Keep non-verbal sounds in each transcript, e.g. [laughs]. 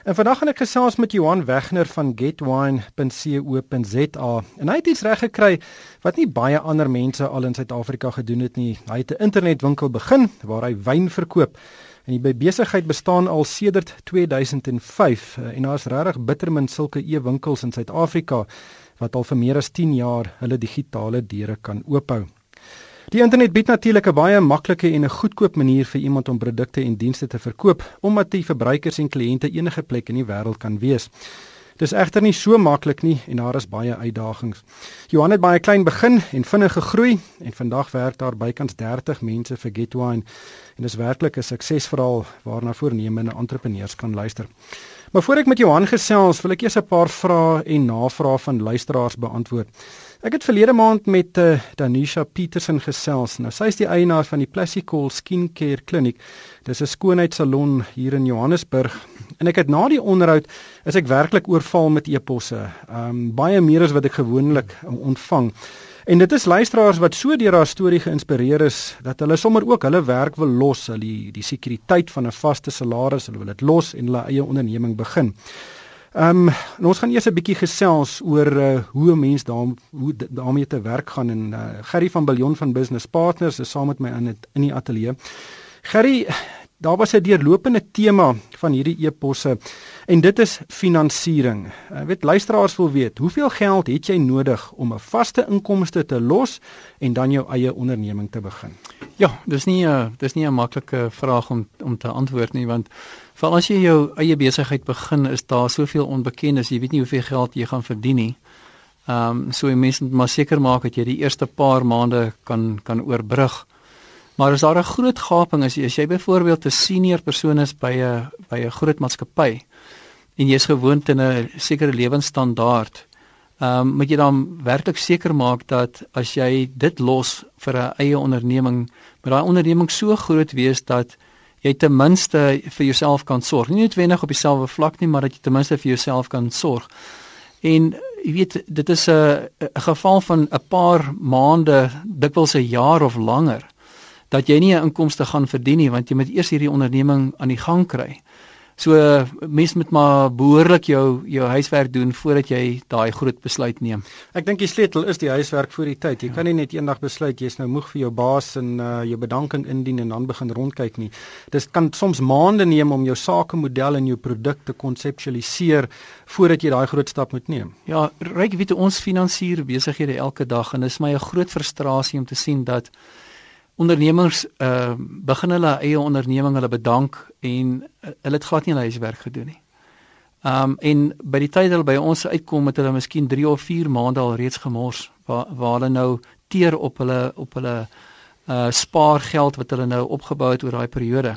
En vandag gaan ek gesels met Johan Wegner van getwine.co.za. En hy het iets reg gekry wat nie baie ander mense al in Suid-Afrika gedoen het nie. Hy het 'n internetwinkel begin waar hy wyn verkoop. En die besigheid bestaan al sedert 2005 en daar's regtig bittermin sulke e-winkels in Suid-Afrika wat al vir meer as 10 jaar hulle digitale deure kan oophou. Die internet bied natuurlik 'n baie maklike en 'n goedkoop manier vir iemand om produkte en dienste te verkoop, omdat die verbruikers en kliënte enige plek in die wêreld kan wees. Dis egter nie so maklik nie en daar is baie uitdagings. Johan het baie klein begin en vinnig gegroei en vandag werk daar bykans 30 mense vir Getwine en dis werklik 'n suksesverhaal waarna voornemende entrepreneurs kan luister. Maar voor ek met Johan gesels, wil ek eers 'n paar vrae en navrae van luisteraars beantwoord. Ek het verlede maand met uh, Danisha Petersen gesels. Nou sy is die eienaar van die Plasticol Skincare Clinic. Dis 'n skoonheidssalon hier in Johannesburg. En ek het na die onderhoud is ek werklik oorval met e-posse. Ehm um, baie meer as wat ek gewoonlik ontvang. En dit is luisteraars wat so deur haar storie geïnspireer is dat hulle sommer ook hulle werk wil los, hulle die, die sekuriteit van 'n vaste salaris, hulle wil dit los en hulle eie onderneming begin. Ehm um, ons gaan eers 'n bietjie gesels oor uh, hoe 'n mens daar hoe daarmee te werk gaan en uh, Gerry van Billion van Business Partners is saam met my in het, in die ateljee. Gerry, daar was 'n deurlopende tema van hierdie eposse en dit is finansiering. Ek weet luisteraars wil weet, hoeveel geld het jy nodig om 'n vaste inkomste te los en dan jou eie onderneming te begin? Ja, dis nie 'n uh, dis nie 'n maklike vraag om om te antwoord nie want Veral as jy jou eie besigheid begin, is daar soveel onbekendes. Jy weet nie hoeveel geld jy gaan verdien nie. Ehm um, so jy moet maar seker maak dat jy die eerste paar maande kan kan oorbrug. Maar as daar 'n groot gaping is, as jy byvoorbeeld 'n senior persoon is by 'n by 'n groot maatskappy en jy is gewoond aan 'n sekere lewensstandaard, ehm um, moet jy dan werklik seker maak dat as jy dit los vir 'n eie onderneming, moet daai onderneming so groot wees dat jy ten minste vir jouself kan sorg. Nie noodwendig op dieselfde vlak nie, maar dat jy ten minste vir jouself kan sorg. En jy weet, dit is 'n geval van 'n paar maande, dikwels 'n jaar of langer dat jy nie 'n inkomste gaan verdien nie, want jy moet eers hierdie onderneming aan die gang kry. So mens moet maar behoorlik jou jou huiswerk doen voordat jy daai groot besluit neem. Ek dink die sleutel is die huiswerk voor die tyd. Jy ja. kan nie net eendag besluit jy's nou moeg vir jou baas en uh, jou bedanking indien en dan begin rondkyk nie. Dit kan soms maande neem om jou sakemodel en jou produk te konseptualiseer voordat jy daai groot stap moet neem. Ja, ryk weet ons finansier besighede elke dag en dit is my 'n groot frustrasie om te sien dat ondernemers uh begin hulle eie onderneming, hulle bedank en uh, hulle het glad nie hulle huiswerk gedoen nie. Um en by die tyd hulle by ons uitkom met hulle miskien 3 of 4 maande al reeds gemors waar waar hulle nou teer op hulle op hulle uh spaargeld wat hulle nou opgebou het oor daai periode.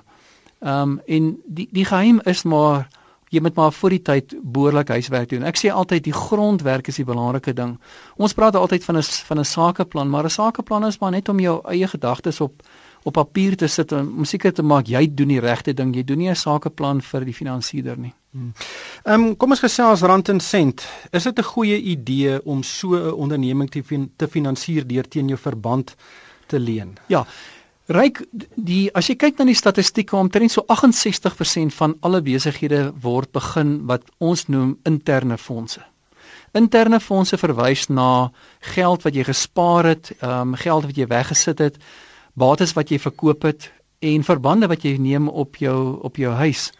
Um en die die geheim is maar jy moet maar voor die tyd behoorlik huiswerk doen. Ek sê altyd die grondwerk is die belangrike ding. Ons praat altyd van 'n van 'n sakeplan, maar 'n sakeplan is maar net om jou eie gedagtes op op papier te sit en om seker te maak jy doen die regte ding. Jy doen nie 'n sakeplan vir die finansiëerder nie. Hmm. Ehm um, kom ons gesels rand en sent. Is dit 'n goeie idee om so 'n onderneming te fin te finansier deur teen jou verband te leen? Ja. Ryk die as jy kyk na die statistieke omtrent so 68% van alle besighede word begin wat ons noem interne fondse. Interne fondse verwys na geld wat jy gespaar het, ehm um, geld wat jy weggesit het, bates wat jy verkoop het en verbande wat jy neem op jou op jou huis.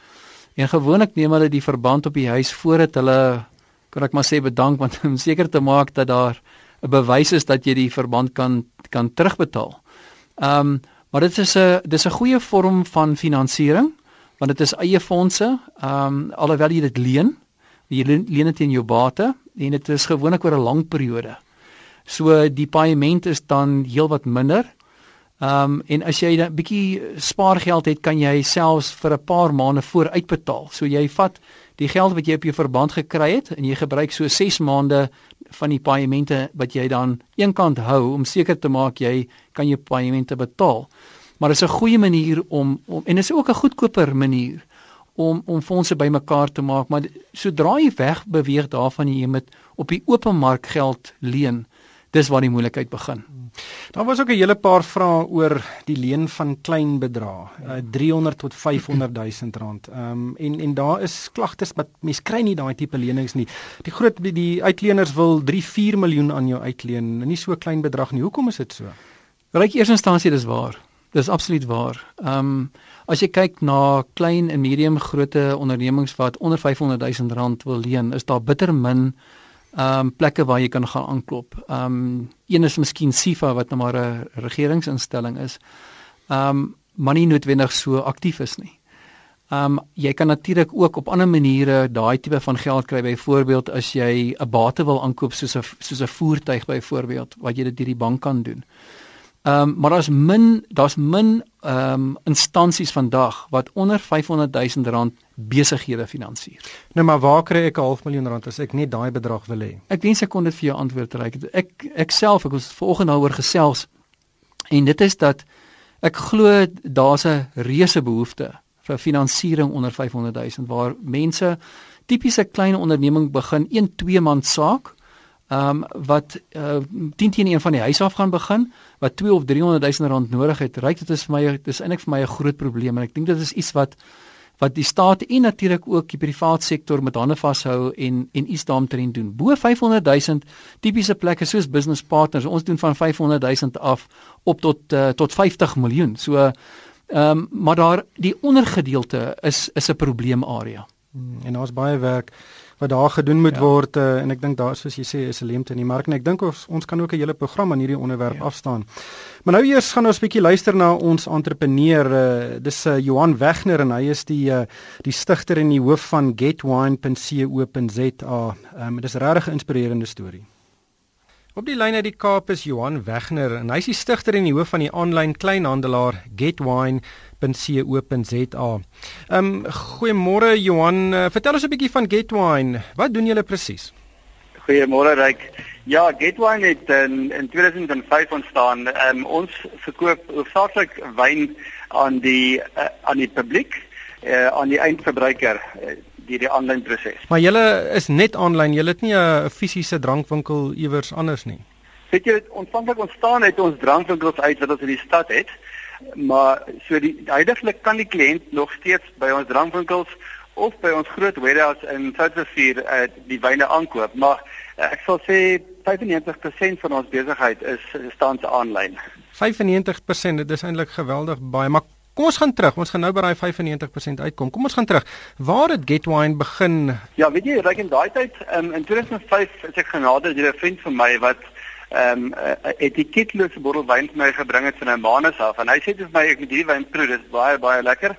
En gewoonlik neem hulle die verband op die huis voordat hulle kan ek maar sê bedank want [laughs] om seker te maak dat daar 'n bewys is dat jy die verband kan kan terugbetaal. Ehm um, Maar dit is 'n dis 'n goeie vorm van finansiering want dit is eie fondse. Ehm um, alhoewel jy dit leen, jy leen dit in jou bate en dit is gewoonlik oor 'n lang periode. So die paaiement is dan heelwat minder. Ehm um, en as jy 'n bietjie spaargeld het, kan jy selfs vir 'n paar maande vooruitbetaal. So jy vat die geld wat jy op jou verband gekry het en jy gebruik so 6 maande van die paemente wat jy dan eenkant hou om seker te maak jy kan jou paemente betaal. Maar dit is 'n goeie manier om, om en dit is ook 'n goedkoper manier om om fondse bymekaar te maak, maar sodra jy weg beweeg daarvan jy met op die open mark geld leen, Dis waar die moeilikheid begin. Daar was ook 'n hele paar vrae oor die leen van klein bedrae, uh, 300 tot 500 000 rand. Ehm um, en en daar is klagtes dat mense kry nie daai tipe lenings nie. Die groot die uitleners wil 3, 4 miljoen aan jou uitleen, nie so klein bedrag nie. Hoekom is dit so? Ryk eers instansie dis waar. Dis absoluut waar. Ehm um, as jy kyk na klein en medium grootte ondernemings wat onder 500 000 rand wil leen, is daar bitter min ehm um, plekke waar jy kan gaan aanklop. Ehm um, een is miskien SIFA wat nou maar 'n regeringsinstelling is. Ehm um, maar nie noodwendig so aktief is nie. Ehm um, jy kan natuurlik ook op ander maniere daai tipe van geld kry byvoorbeeld as jy 'n bate wil aankoop soos 'n soos 'n voertuig byvoorbeeld wat jy dit deur die bank kan doen. Ehm um, maar daar's min daar's min ehm um, instansies vandag wat onder 500 000 rand besighede finansier. Nou maar waar kry ek 'n half miljoen rand as ek net daai bedrag wil hê? Ek dink ek kon dit vir jou antwoord reik. Ek ek self ek was vanoggend daaroor gesels en dit is dat ek glo daar's 'n reuse behoefte vir finansiering onder 500 000 waar mense tipiese klein onderneming begin 1 2 man saak ehm um, wat uh, 10 teen 1 van die huis af gaan begin wat 2 of 300 000 rand nodig het. Ryk dit is vir my dis eintlik vir my 'n groot probleem en ek dink dit is iets wat wat die staat en natuurlik ook die privaat sektor met hande vashou en en iets daaromtrent doen. Bo 500 000 tipiese plekke soos business partners. Ons doen van 500 000 af op tot uh, tot 50 miljoen. So ehm um, maar daar die ondergedeelte is is 'n probleemarea. Hmm, en daar's baie werk wat daar gedoen moet ja. word uh, en ek dink daar soos jy sê is 'n lemte in die mark en ek dink ons ons kan ook 'n hele program aan hierdie onderwerp ja. afstaan. Maar nou eers gaan ons 'n bietjie luister na ons entrepreneur. Uh, dis uh, Johan Wegner en hy is die uh, die stigter en die hoof van getwine.co.za. Um, dit is regtig 'n inspirerende storie. Op die lyn uit die Kaap is Johan Wegner en hy is die stigter en die hoof van die aanlyn kleinhandelaar getwine.co.za. Ehm um, goeiemôre Johan, uh, vertel ons 'n bietjie van Getwine. Wat doen julle presies? Goeiemôre Ryk. Ja, Getwine het in, in 2005 ontstaan. Ehm um, ons verkoop hoofsaaklik wyn aan die uh, aan die publiek, uh, aan die eindverbruiker. Uh, deur die aanlyn proses. Maar julle is net aanlyn, julle het nie 'n fisiese drankwinkel iewers anders nie. Weet jy, ontvanklik ontstaan het ons drankwinkels uit wat ons in die stad het. Maar so die huidigelik kan die kliënt nog steeds by ons drankwinkels of by ons groot warehouse in Soutrivier uh, die wyne aankoop, maar uh, ek sal sê 95% van ons besigheid is staan se aanlyn. 95%, dit is eintlik geweldig baie, maar Kom ons gaan terug. Ons gaan nou by daai 95% uitkom. Kom ons gaan terug. Waar het Getwine begin? Ja, weet jy, reg in daai tyd, um, in 2005 is ek genade deur 'n vriend van my wat ehm um, 'n etiketlose bottel wyn vir my gebring het van 'n maand af en hy sê vir my ek moet hierdie wyn proe, dis baie baie lekker.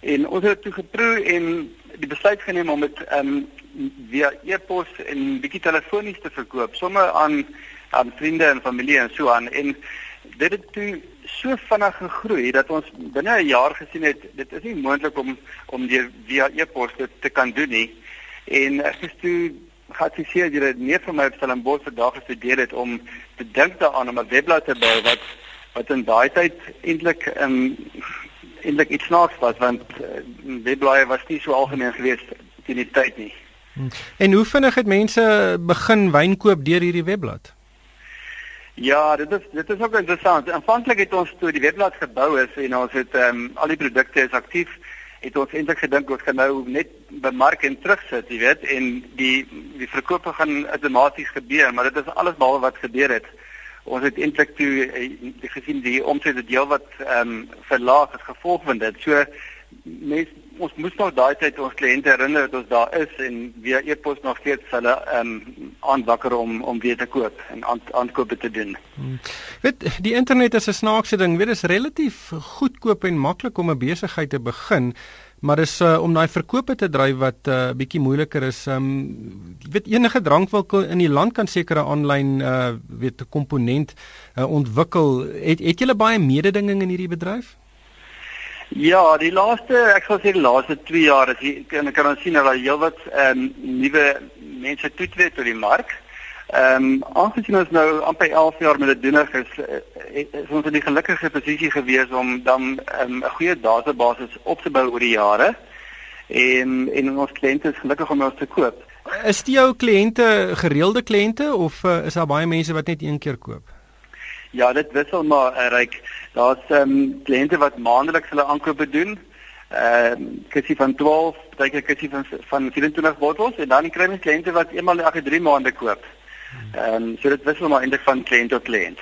En ons het toe geproe en die besluit geneem om dit ehm um, via e-pos en bietjie telefonies te verkoop, sommer aan aan vriende en familie en so aan en dit het toe so vinnig gegroei dat ons binne 'n jaar gesien het dit is nie moontlik om om deur via e-pos dit te kan doen nie. En ek het toe geadviseer jy het meer van my op Stellenbosch vandag gestudeer het om te dink daaraan om 'n webblad te bou wat wat in daai tyd eintlik um, eintlik iets snaaks was want uh, webblaaie was nie so algemeen geweest teen die tyd nie. Hmm. En hoe vinnig het mense begin wyn koop deur hierdie webblad? Ja, dit is dit is ook interessant. Aanvanklik het ons toe die webblad gebou is en ons het ehm um, al die produkte is aktief, het ons eintlik gedink ons gaan nou net bemark en terugsit, jy weet, en die die verkope gaan outomaties gebeur, maar dit is alles behalwe wat gebeur het. Ons het eintlik toe uh, gesien die omset het deel wat ehm um, verlaag as gevolg van dit. So mense ons moes nog daai tyd ons kliënte herinner dat ons daar is en via e-pos nog steeds hulle ehm um, aanwakker om om weer te koop en aankope te doen. Hmm. Weet die internet is 'n snaakse ding. Weet dit is relatief goedkoop en maklik om 'n besigheid te begin. Maar dis uh, om daai verkope te dryf wat 'n uh, bietjie moeiliker is. Um, weet enige drankwinkel in die land kan sekere aanlyn uh weet 'n komponent uh, ontwikkel. Het het julle baie mededinging in hierdie bedryf? Ja, die laaste, ek sal sê die laaste 2 jaar is kan kan ons sien dat daar heelwat ehm um, nuwe mense toetree tot die mark. Ehm um, aangesien ons nou amper 11 jaar met dit doenig is, eh, is ons in die gelukkige posisie gewees om dan ehm, 'n um, goeie database op te bou oor die jare. en en ons kliënte is gelukkig om ons te koop. Is dit jou kliënte gereelde kliënte of uh, is daar baie mense wat net een keer koop? Ja, dit wissel maar uh, ryk. Daar's ehm um, kliënte wat maandeliks hulle aankope doen. Ehm uh, kisie van 12, baie keer kisie van van 24 bottels en dan kry jy kliënte wat eenmal elke 3 maande koop. Ehm um, so dit wissel maar eintlik van kliënt tot kliënt.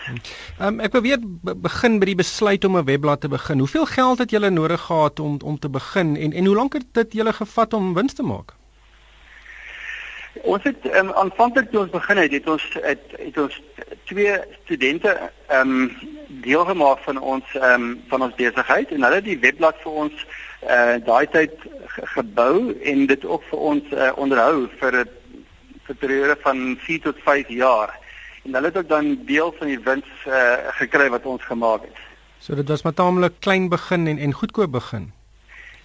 Ehm um, ek wil weer begin by die besluit om 'n webblad te begin. Hoeveel geld het julle nodig gehad om om te begin en en hoe lank het dit julle gevat om wins te maak? Ons het um, aanvanklik toe ons begin het, het ons het, het ons twee studente ehm um, deelgemaak van ons ehm um, van ons besigheid en hulle het die webblad vir ons uh daai tyd gebou en dit ook vir ons uh, onderhou vir 'n periode van 4 tot 5 jaar. En hulle het ook dan deel van die wins uh gekry wat ons gemaak het. So dit was maar taamlik klein begin en en goedkoop begin.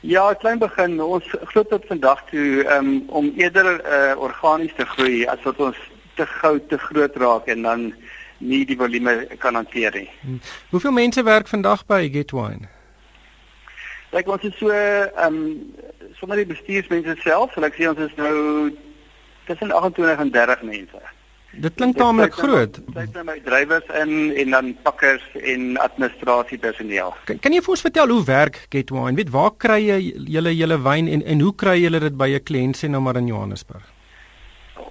Ja, klein begin. Ons glo tot vandag toe um, om eerder uh, organies te groei as wat ons te gou te groot raak en dan nie die volume kan hanteer nie. Hmm. Hoeveel mense werk vandag by Getwine? Kyk, ons is so ehm um, sonder die bestuursmense self, sal ek sê ons is nou tussen 28 en 30 mense. Dit klink taamlik groot. Dit is my drywers in en dan pakkers en administrasiepersoneel. Kan, kan jy vir ons vertel hoe werk Get Wine? Weet waar kry jy julle julle wyn en en hoe kry julle dit by 'n kliënt sê nou maar in Johannesburg?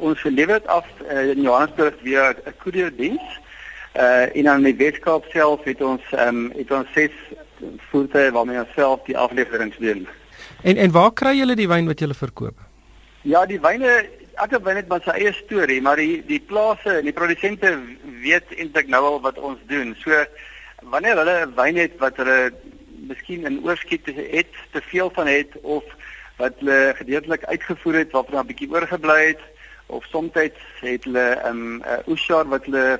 Ons lewer dit af uh, in Johannesburg via 'n koerierdiens. Uh en dan in die Weskaap self het ons ehm um, het ons ses voertuie waarmee ons self die aflewering doen. En en waar kry julle die wyn wat julle verkoop? Ja, die wyne elke wyn het maar sy eie storie, maar die die plase en die produsente weet eintlik nou al wat ons doen. So wanneer hulle 'n wyn het wat hulle miskien in oorskiet het, te veel van het of wat hulle gedeeltelik uitgevoer het waarvan 'n bietjie oorgebly het of soms het hulle 'n um, uh, Ushar wat hulle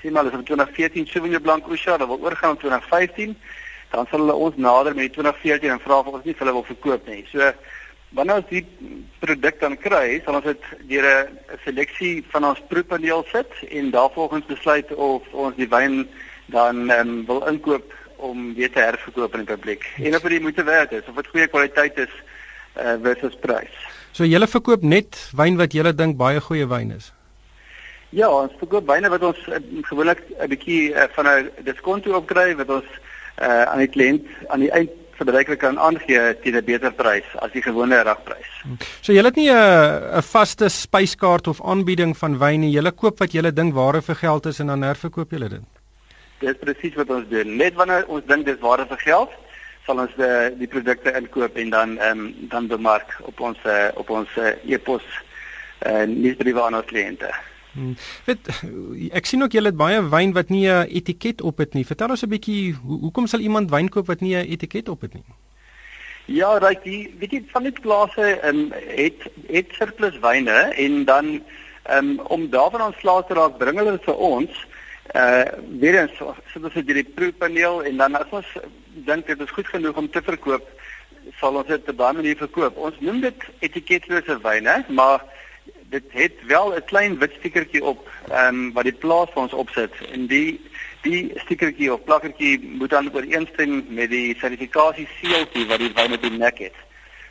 sê maar hulle het 2014 Sauvignon Blanc Ushar wat oorgaan in 2015 dan sal hulle ons nader met 2014 en vra of ons nie vir hulle wil verkoop nie. So Wanneer ons die produk dan kry, sal ons dit deur 'n seleksie van ons proepaneel sit en daarvolgens besluit of ons die wyn dan um, wil inkoop om weer te herverkoop aan die publiek. En of dit moeite werd is, of dit goeie kwaliteit is uh, versus prys. So julle verkoop net wyn wat julle dink baie goeie wyn is. Ja, ons verkoop wyne wat ons uh, gewoonlik 'n bietjie uh, van 'n diskonto opkry wat ons uh, aan die kliënt aan die eind verbruiker kan aangee teen 'n beter prys as die gewone ragprys. So jy het nie 'n 'n vaste spyskaart of aanbieding van wyn nie. Jy koop wat jy dink ware vir geld is en dan herverkoop jy dit. Dis presies wat ons doen. Net wanneer ons dink dis ware vir geld, sal ons die die produkte inkoop en dan ehm um, dan bemark op ons uh, op ons uh, e-pos en uh, nuusbriewe aan ons kliënte. Hmm. Weet ek sien ook julle het baie wyn wat nie 'n etiket op het nie. Vertel ons 'n bietjie hoe hoekom sal iemand wyn koop wat nie 'n etiket op het nie? Ja, right, die weet jy van die plase um, het het surplus wyne en dan um, om daarvan ontslae te raak, bring hulle vir ons. Uh weer eens sit ons dit die proefpaneel en dan as ons dink dit is goed genoeg om te verkoop, sal ons dit op 'n baie manier verkoop. Ons noem dit etiketlose wyne, maar dit het wel 'n klein wit stikertjie op ehm um, wat die plaas vir ons opsit en die die stikertjie of plakkertjie moet dan ooreenstem met die sertifikasie seeltjie wat die wyn op die nek het.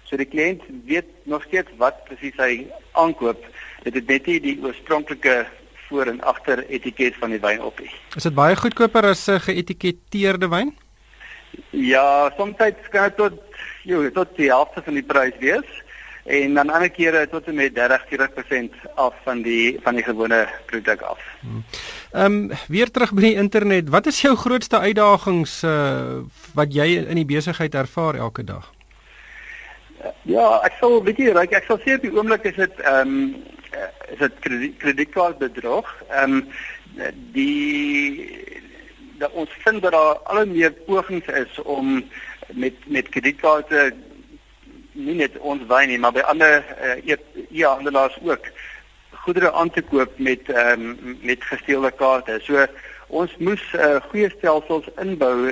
So die kliënt weet nog steeds wat presies hy aankoop. Dit het net nie die oorspronklike voor en agter etiket van die wyn op nie. Is dit baie goedkoper as 'n geetiketeerde wyn? Ja, soms kan dit tot jy tot die helfte van die prys wees en dan ander kere tot en met 30-40% af van die van die gewone produk af. Hmm. Ehm um, weer terug by die internet, wat is jou grootste uitdagings uh, wat jy in die besigheid ervaar elke dag? Ja, ek sal 'n bietjie raak. Ek sal sê op die oomblik is dit ehm um, is dit kredietkaartbedrog. Ehm um, die dat ons vind dat daar al meer pogings is om met met kredietkaarte nie net ons wyn nie, maar by ander uh, e-handelaars ook goedere aan te koop met ehm um, met gesteelde kaarte. So ons moes uh, goeie stelsels inbou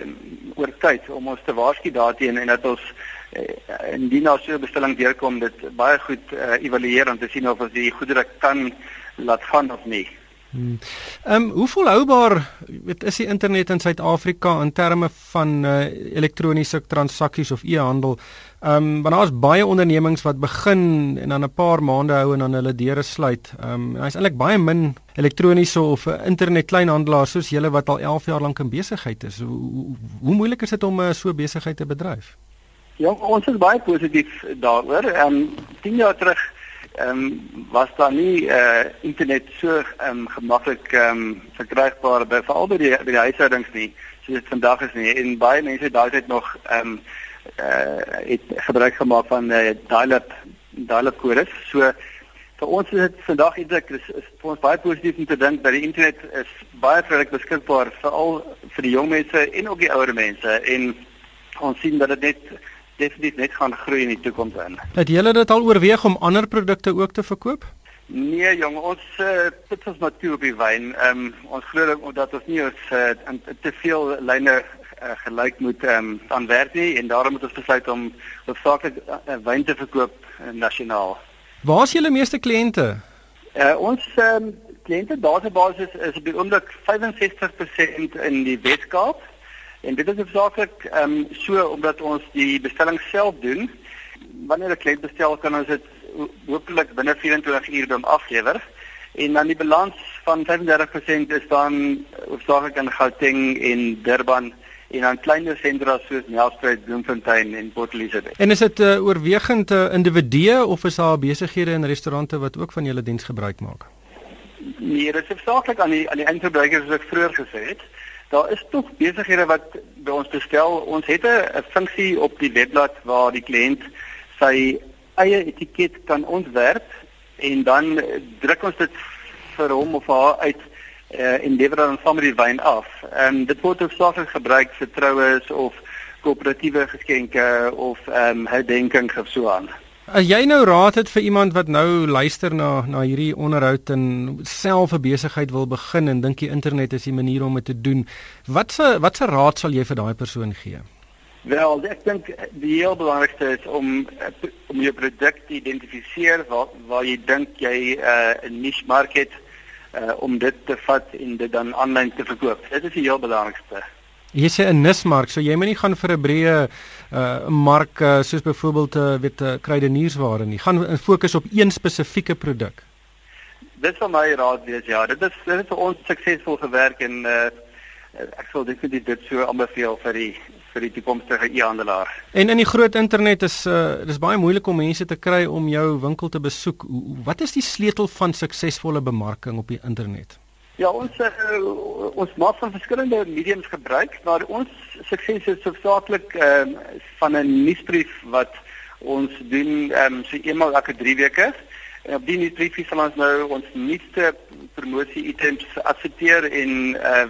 oor tyd om ons te waarsku daarteen en dat ons uh, indien nou so 'n bestelling deurkom dit baie goed uh, evalueer om te sien of ons die goedere kan laat gaan of nie. Hmm. Ehm um, hoe volhoubaar weet is die internet in Suid-Afrika in terme van uh, elektroniese transaksies of e-handel? Ehm um, want daar's baie ondernemings wat begin en dan 'n paar maande hou en dan hulle deure sluit. Ehm um, daar's eintlik baie min elektroniese of internet kleinhandelaars soos julle wat al 11 jaar lank in besigheid is. Hoe, hoe, hoe moeilik is dit om uh, so besigheid te bedryf? Ja, ons is baie positief daaroor. Ehm um, 10 jaar terug ehm um, was daar nie uh, internet so ehm um, gemaklik ehm um, verkrygbaar by veral by die by die huishoudings nie soos dit vandag is nie. En baie mense daai tyd nog ehm um, uh, het gebruik gemaak van eh uh, dial-up dial-up kodes. So vir ons is dit vandag eintlik is, is vir ons baie positief om te dink dat die internet is baie vrylik beskikbaar veral vir die jong mense en ook die ouer mense en ons sien dat dit net definitief net gaan groei in die toekoms in. Het julle dit al oorweeg om ander produkte ook te verkoop? Nee jong, ons uh, sit ons maar toe op die wyn. Ehm um, ons glo dat ons nie ons uh, te veel lyne uh, gelyk moet ehm um, aanwerk nie en daarom moet ons besluit om hoofsaaklik uh, wyn te verkoop uh, nasionaal. Waar is julle meeste kliënte? Uh, ons ehm um, kliënte database is, is op die oomblik 65% in die Weskaap En dit is hoofsaaklik ehm um, so omdat ons die bestelling self doen. Wanneer 'n kliënt bestel, kan ons dit hopelik binne 24 uur dan aflewer. En dan die balans van 35% is dan hoofsaaklik in Gauteng en Durban en dan kleiner sentra soos Nelspruit, Bloemfontein en Port Elizabeth. En is dit uh, oorwegend uh, individue of is daar besighede en restaurante wat ook van julle diens gebruik maak? Nee, dit is hoofsaaklik aan die aan die eindverbruikers soos ek vroeër gesê het daar is tog besighede wat by ons bestel. Ons het 'n funksie op die webblad waar die kliënt sy eie etiket kan ontwerp en dan druk ons dit vir hom of haar uit uh, en lewer dan saam met die wyn af. En dit word hoofsaaklik gebruik vir troues of koöperatiewe geskenke of ehm um, herdenking of so aan. As jy nou raad het vir iemand wat nou luister na na hierdie onderhoud en self 'n besigheid wil begin en dink die internet is die manier om dit te doen, watse watse raad sal jy vir daai persoon gee? Wel, ek dink die heel belangrikste is om om jou produk te identifiseer waar waar jy dink jy uh, 'n uh, niche market uh, om dit te vat en dit dan aanlyn te verkoop. Dit is die heel belangrikste. Jy sê 'n nismark, so jy moet nie gaan vir 'n breë uh mark uh, soos byvoorbeeld uh, weet uh, kruideniersware nie. Gaan fokus op een spesifieke produk. Dit sal my raad wees, ja. Dit is dit is vir ons suksesvol gewerk en uh ek sal definitief dit so aanbeveel vir die vir die toekomstige e-handelaar. En in die groot internet is uh dis baie moeilik om mense te kry om jou winkel te besoek. Wat is die sleutel van suksesvolle bemarking op die internet? Ja, ons uh, ons maak van verskillende mediums gebruik, maar ons sukses is hoofsaaklik ehm um, van 'n nuusbrief wat ons doen ehm um, so eenmal elke 3 weke. En op die nuusbrief sal ons nou ons nuutste promosie items adverteer en uh,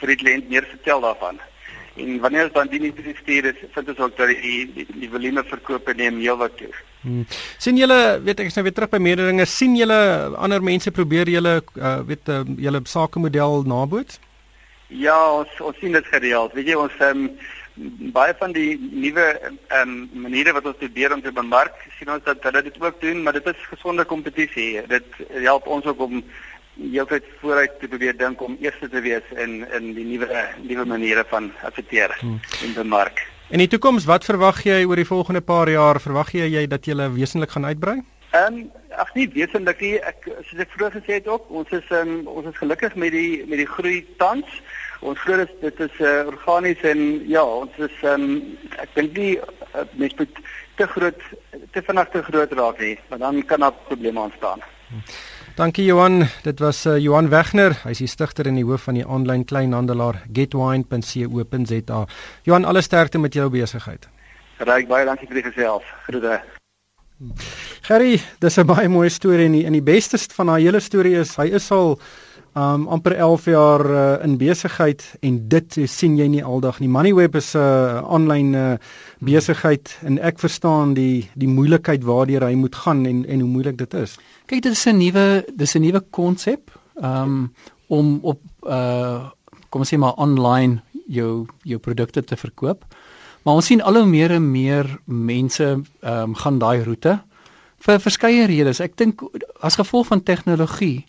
vir die kliënt meer vertel daarvan. En wanneer ons dan die nuusbrief stuur, is vind ons ook dat die die, die volume verkope neem heelwat toe. Hmm. sien julle weet ek is nou weer terug by mededinge sien julle ander mense probeer julle uh, weet uh, julle sakemodel naboots Ja ons ons sien dit gereeld weet jy ons um, baie van die nuwe um, maniere wat ons probeer om te bemark sien ons dat hulle dit ook doen maar dit is gesonde kompetisie dit help ons ook om heeltyd vooruit te probeer dink om eers te wees in in die nuwe nuwe maniere van adverteer hmm. en bemark In die toekoms, wat verwag jy oor die volgende paar jaar? Verwag jy jy dat jy wesentlik gaan uitbrei? Ehm um, ag nee, wesentlik nie. Ek soos ek vroeër gesê het ook, ons is um, ons is gelukkig met die met die groei tans. Ons glo dit is uh, organies en ja, ons is ehm um, ek dink nie uh, mens moet te groot te vinnig te groot raak nie, want dan kan daar probleme ontstaan. Hm. Dankie Johan, dit was uh, Johan Wegner. Hy is die stigter en die hoof van die aanlyn kleinhandelaar getwine.co.za. Johan, alle sterkte met jou besigheid. Ryk baie dankie vir die gesels. Groete. Gerry, dis 'n baie mooi storie en die, en die beste van haar hele storie is hy is al um amper 11 jaar uh, in besigheid en dit sien jy nie aldag nie. Moneyweb is 'n uh, aanlyn uh, besigheid en ek verstaan die die moeilikheid waardeur hy moet gaan en en hoe moeilik dit is. Kyk, dit is 'n nuwe dis 'n nuwe konsep um om op uh kom ons sê maar online jou jou produkte te verkoop. Maar ons sien al hoe meer en meer mense um gaan daai roete vir verskeie redes. Ek dink as gevolg van tegnologie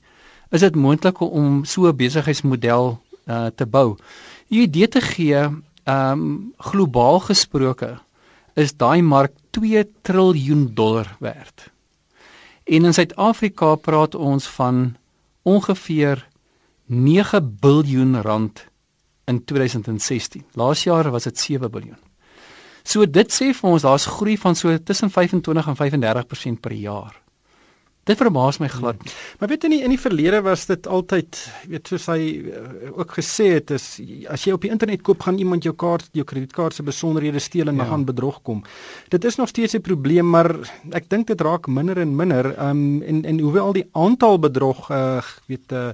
is dit moontlik om so 'n besigheidsmodel uh te bou. Die idee te gee um globaal gesproke is daai mark 2 triljoen dollar werd. En in Suid-Afrika praat ons van ongeveer 9 biljoen rand in 2016. Laas jaar was dit 7 biljoen. So dit sê vir ons daar's groei van so tussen 25 en 35% per jaar. Dit verbaas my glad. Hmm. Maar weet jy nie in die verlede was dit altyd weet soos hy uh, ook gesê het is as jy op die internet koop gaan iemand jou kaart jou kredietkaart se besonderhede steel en ja. dan gaan bedrog kom. Dit is nog steeds 'n probleem maar ek dink dit raak minder en minder um, en en hoewel die aantal bedrog uh, weet uh,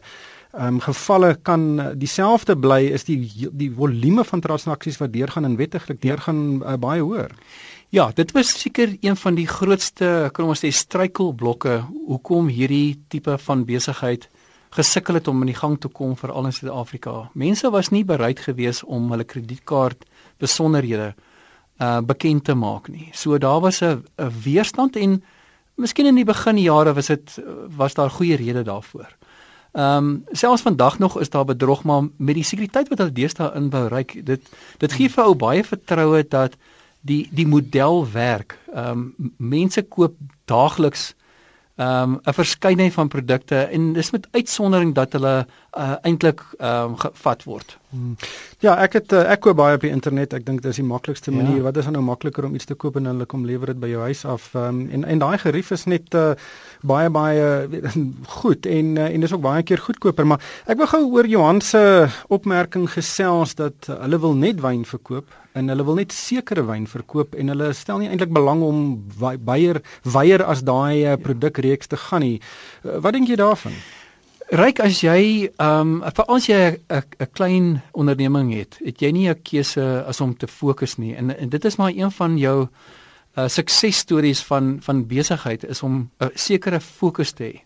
ehm um, gevalle kan eh, dieselfde bly is die die volume van transaksies wat deurgaan en wettiglik deurgaan uh, baie hoër. Ja, dit was seker een van die grootste kan ons sê struikelblokke hoekom hierdie tipe van besigheid gesukkel het om in die gang te kom vir al in Suid-Afrika. Mense was nie bereid gewees om hulle kredietkaart besonderhede uh bekend te maak nie. So daar was 'n weerstand en miskien in die beginjare was dit was daar goeie redes daarvoor. Ehm um, selfs vandag nog is daar bedrog maar met die sekuriteit wat hulle deesdae inbou dit dit gee vir ou baie vertroue dat die die model werk. Ehm um, mense koop daagliks ehm um, 'n verskeidenheid van produkte en dis met uitsondering dat hulle uh, eintlik ehm um, gevat word. Hmm. Ja, ek het uh, ek koop baie op die internet. Ek dink dis die maklikste ja. manier. Ja. Wat is nou makliker om iets te koop en hulle kom lewer dit by jou huis af. Um, en en daai gerief is net uh, baie baie goed en uh, en dis ook baie keer goedkoper, maar ek wil gou oor Johan se opmerking gesels dat uh, hulle wil net wyn verkoop en hulle wil net sekere wyn verkoop en hulle stel nie eintlik belang om weier weier as daai uh, produkreeks te gaan nie. Uh, wat dink jy daarvan? Ryk as jy ehm um, vir as jy 'n klein onderneming het, het jy nie 'n keuse as om te fokus nie en, en dit is maar een van jou uh suksesstories van van besigheid is om 'n sekere fokus te hê.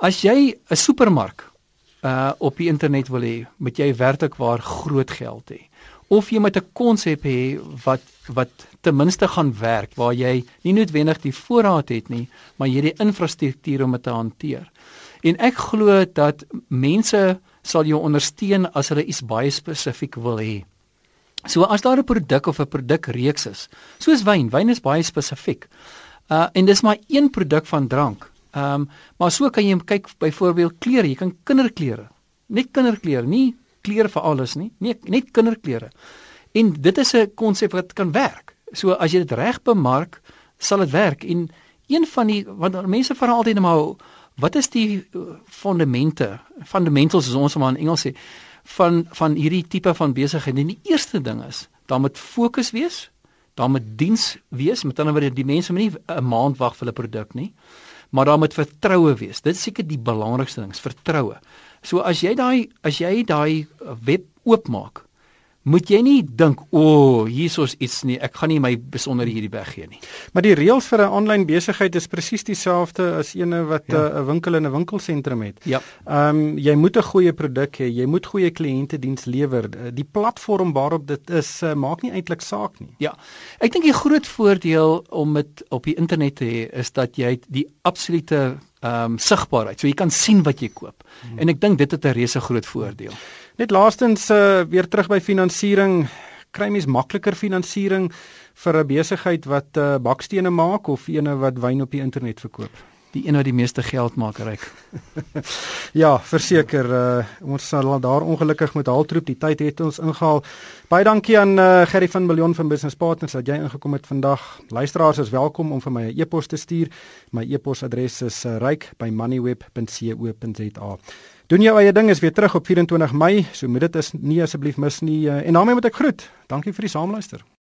As jy 'n supermark uh op die internet wil hê, moet jy werklik waar groot geld hê of jy met 'n konsep hê wat wat ten minste gaan werk waar jy nie noodwendig die voorraad het nie, maar jy het die infrastruktuur om dit te hanteer. En ek glo dat mense sal jou ondersteun as hulle iets baie spesifiek wil hê. So as daar 'n produk of 'n produkreeks is, soos wyn, wyn is baie spesifiek. Uh en dis maar een produk van drank. Ehm um, maar so kan jy kyk byvoorbeeld klere, jy kan kinderklere. Net kinderklere, nie klere vir alles nie, nie net kinderklere. En dit is 'n konsep wat kan werk. So as jy dit reg bemark, sal dit werk. En een van die want mense vra altyd net maar wat is die uh, fondamente, fundamentals soos ons maar in Engels sê van van hierdie tipe van besigheid. En die eerste ding is, daar moet fokus wees, daar moet diens wees, met ander woorde die mense moet nie 'n maand wag vir hulle produk nie, maar daar moet vertroue wees. Dit is seker die belangrikste ding, vertroue. So as jy daai as jy daai web oopmaak, moet jy nie dink o, oh, hiersoos iets nie, ek gaan nie my besonderhede hierdie weggee nie. Maar die reëls vir 'n aanlyn besigheid is presies dieselfde as ene wat 'n ja. winkel in 'n winkelsentrum het. Ja. Ehm um, jy moet 'n goeie produk hê, jy moet goeie kliëntediens lewer. Die platform waarop dit is, uh, maak nie eintlik saak nie. Ja. Ek dink die groot voordeel om dit op die internet te hê is dat jy die absolute ehm um, sigbaarheid. So jy kan sien wat jy koop. Hmm. En ek dink dit het 'n reuse groot voordeel. Net laastens uh, weer terug by finansiering. Kry mens makliker finansiering vir 'n besigheid wat uh, bakstene maak of ene wat wyn op die internet verkoop? Die een wat die meeste geld maak ryk. [laughs] ja, verseker uh, ons sal daar ongelukkig met haltroep die tyd het ons ingehaal. Baie dankie aan uh, Gerry van Million van Business Partners dat jy ingekom het vandag. Luisteraars is welkom om vir my 'n e e-pos te stuur. My e-posadres is uh, ryk@moneyweb.co.za. Doen jou eie ding is weer terug op 24 Mei, so moet dit is nie asseblief mis nie uh, en daarmee moet ek groet. Dankie vir die saamluister.